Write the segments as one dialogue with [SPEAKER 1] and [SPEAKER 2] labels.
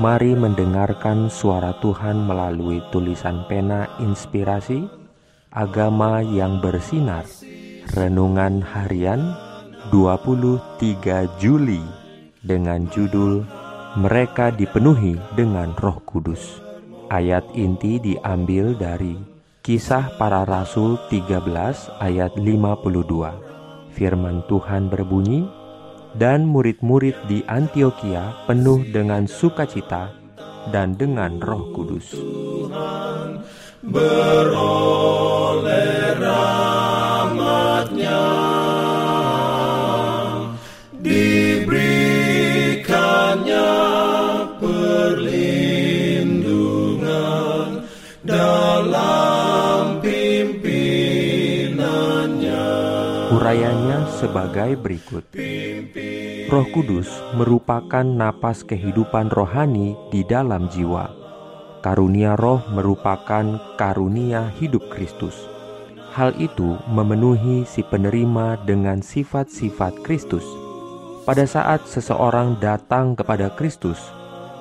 [SPEAKER 1] Mari mendengarkan suara Tuhan melalui tulisan pena inspirasi Agama yang bersinar. Renungan harian 23 Juli Dengan judul Mereka dipenuhi dengan roh kudus Ayat inti diambil dari Kisah para Rasul 13 ayat 52 Firman Tuhan berbunyi, dan murid-murid di Antioquia penuh dengan sukacita dan dengan Roh Kudus.
[SPEAKER 2] Tuhan beroleh rahmatnya diberikannya perlindungan dalam pimpinannya
[SPEAKER 1] Urayanya sebagai berikut. Roh Kudus merupakan napas kehidupan rohani di dalam jiwa. Karunia roh merupakan karunia hidup Kristus. Hal itu memenuhi si penerima dengan sifat-sifat Kristus. Pada saat seseorang datang kepada Kristus,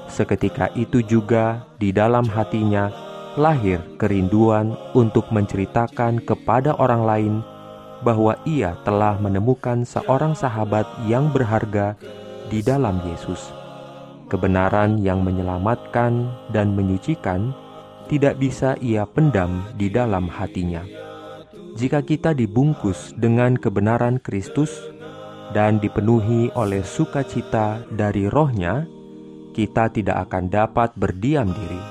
[SPEAKER 1] seketika itu juga di dalam hatinya lahir kerinduan untuk menceritakan kepada orang lain bahwa ia telah menemukan seorang sahabat yang berharga di dalam Yesus. Kebenaran yang menyelamatkan dan menyucikan tidak bisa ia pendam di dalam hatinya. Jika kita dibungkus dengan kebenaran Kristus dan dipenuhi oleh sukacita dari rohnya, kita tidak akan dapat berdiam diri.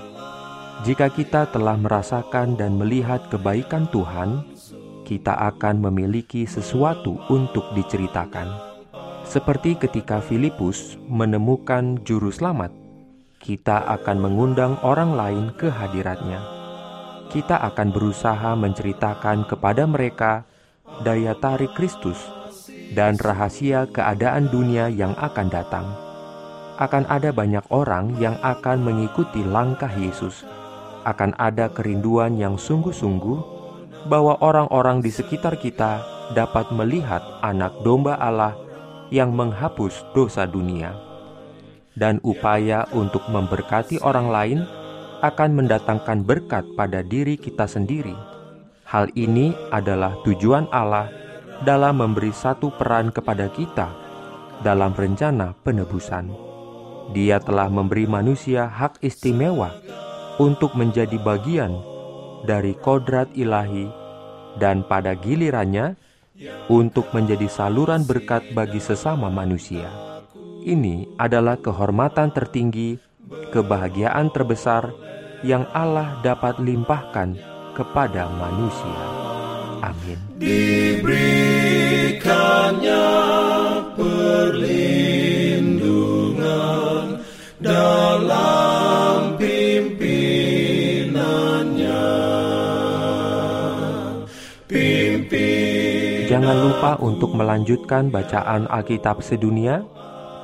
[SPEAKER 1] Jika kita telah merasakan dan melihat kebaikan Tuhan, kita akan memiliki sesuatu untuk diceritakan. Seperti ketika Filipus menemukan juru selamat, kita akan mengundang orang lain ke hadiratnya. Kita akan berusaha menceritakan kepada mereka daya tarik Kristus dan rahasia keadaan dunia yang akan datang. Akan ada banyak orang yang akan mengikuti langkah Yesus. Akan ada kerinduan yang sungguh-sungguh bahwa orang-orang di sekitar kita dapat melihat Anak Domba Allah yang menghapus dosa dunia, dan upaya untuk memberkati orang lain akan mendatangkan berkat pada diri kita sendiri. Hal ini adalah tujuan Allah dalam memberi satu peran kepada kita dalam rencana penebusan. Dia telah memberi manusia hak istimewa untuk menjadi bagian dari kodrat ilahi dan pada gilirannya untuk menjadi saluran berkat bagi sesama manusia. Ini adalah kehormatan tertinggi, kebahagiaan terbesar yang Allah dapat limpahkan kepada manusia. Amin.
[SPEAKER 2] Diberikannya
[SPEAKER 1] Jangan lupa untuk melanjutkan bacaan Alkitab sedunia.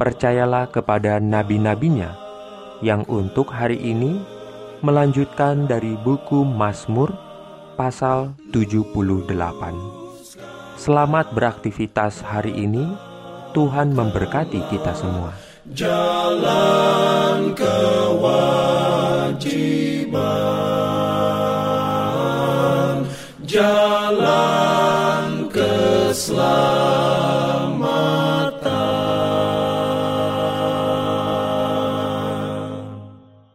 [SPEAKER 1] Percayalah kepada nabi-nabinya yang untuk hari ini melanjutkan dari buku Mazmur pasal 78. Selamat beraktivitas hari ini. Tuhan memberkati kita semua.
[SPEAKER 2] jalan love.